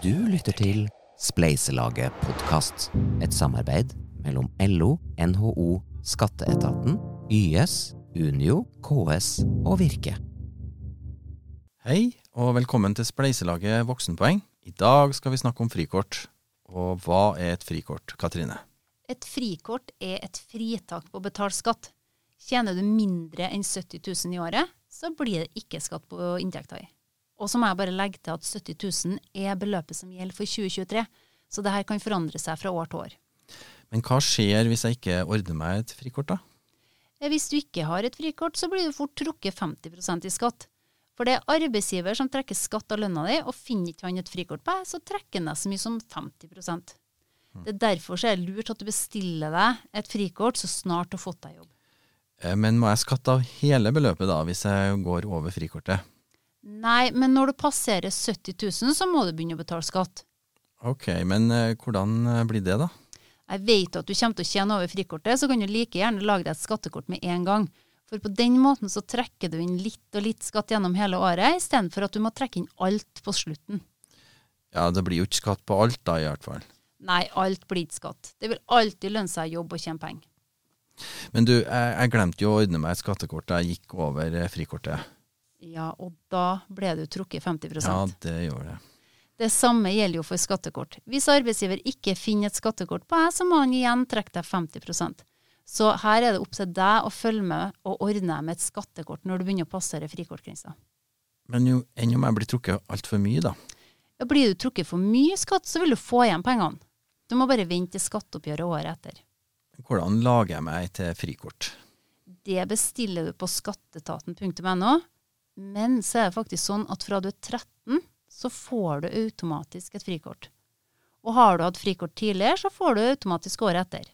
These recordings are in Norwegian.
Du lytter til Spleiselaget podkast, et samarbeid mellom LO, NHO, Skatteetaten, YS, Unio, KS og Virke. Hei, og velkommen til Spleiselaget voksenpoeng. I dag skal vi snakke om frikort. Og hva er et frikort, Katrine? Et frikort er et fritak på betalt skatt. Tjener du mindre enn 70 000 i året, så blir det ikke skatt på inntekta di. Og så må jeg bare legge til at 70 000 er beløpet som gjelder for 2023, så det her kan forandre seg fra år til år. Men hva skjer hvis jeg ikke ordner meg et frikort, da? Eh, Hvis du ikke har et frikort, så blir du fort trukket 50% i skatt. For det er arbeidsgiver som trekker skatt av lønna di, og finner ikke han et frikort på deg, så trekker han deg så mye som 50% Det er derfor så er det lurt at du bestiller deg et frikort så snart du har fått deg jobb. Eh, Men må jeg skatte av hele beløpet da, hvis jeg går over frikortet? Nei, men når du passerer 70 000, så må du begynne å betale skatt. Ok, men eh, hvordan eh, blir det, da? Jeg vet at du kommer til å tjene over frikortet, så kan du like gjerne lage deg et skattekort med en gang. For på den måten så trekker du inn litt og litt skatt gjennom hele året, istedenfor at du må trekke inn alt på slutten. Ja, det blir jo ikke skatt på alt da, i hvert fall. Nei, alt blir ikke skatt. Det vil alltid lønne seg å jobbe og tjene penger. Men du, jeg, jeg glemte jo å ordne meg et skattekort da jeg gikk over eh, frikortet. Ja, og da ble du trukket 50% Ja, det gjorde det. Det samme gjelder jo for skattekort. Hvis arbeidsgiver ikke finner et skattekort på deg, så må han igjen trekke deg 50% Så her er det opp til deg å følge med og ordne med et skattekort når du begynner å passere frikortgrensa. Men jo, enn om jeg blir trukket altfor mye, da? Ja, blir du trukket for mye skatt, så vil du få igjen pengene. Du må bare vente til skatteoppgjøret året etter. Hvordan lager jeg meg til frikort? Det bestiller du på skatteetaten.no, men så er det faktisk sånn at fra du er 13, så får du automatisk et frikort. Og har du hatt frikort tidligere, så får du automatisk året etter.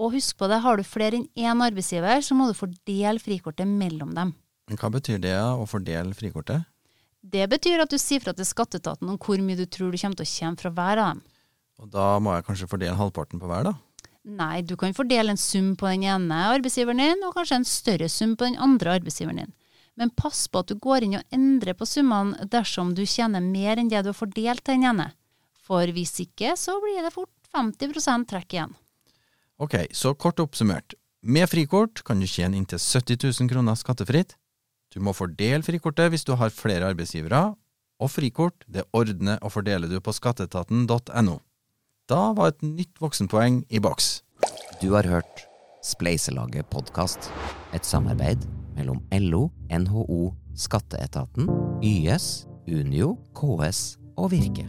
Og husk på det, har du flere enn én arbeidsgiver, så må du fordele frikortet mellom dem. Men Hva betyr det å fordele frikortet? Det betyr at du sier fra til skatteetaten om hvor mye du tror du kommer til å tjene fra hver av dem. Og da må jeg kanskje fordele halvparten på hver, da? Nei, du kan fordele en sum på den ene arbeidsgiveren din, og kanskje en større sum på den andre arbeidsgiveren din. Men pass på at du går inn og endrer på summene dersom du tjener mer enn det du har fordelt til den ene. For hvis ikke, så blir det fort 50% trekk igjen. Ok, så kort oppsummert. Med frikort kan du tjene inntil 70 000 kroner skattefritt. Du må fordele frikortet hvis du har flere arbeidsgivere, og frikort det ordner og fordeler du på skatteetaten.no. Da var et nytt voksenpoeng i boks. Du har hørt Spleiselaget podkast, et samarbeid mellom LO, NHO, Skatteetaten, YS, Unio, KS og Virke.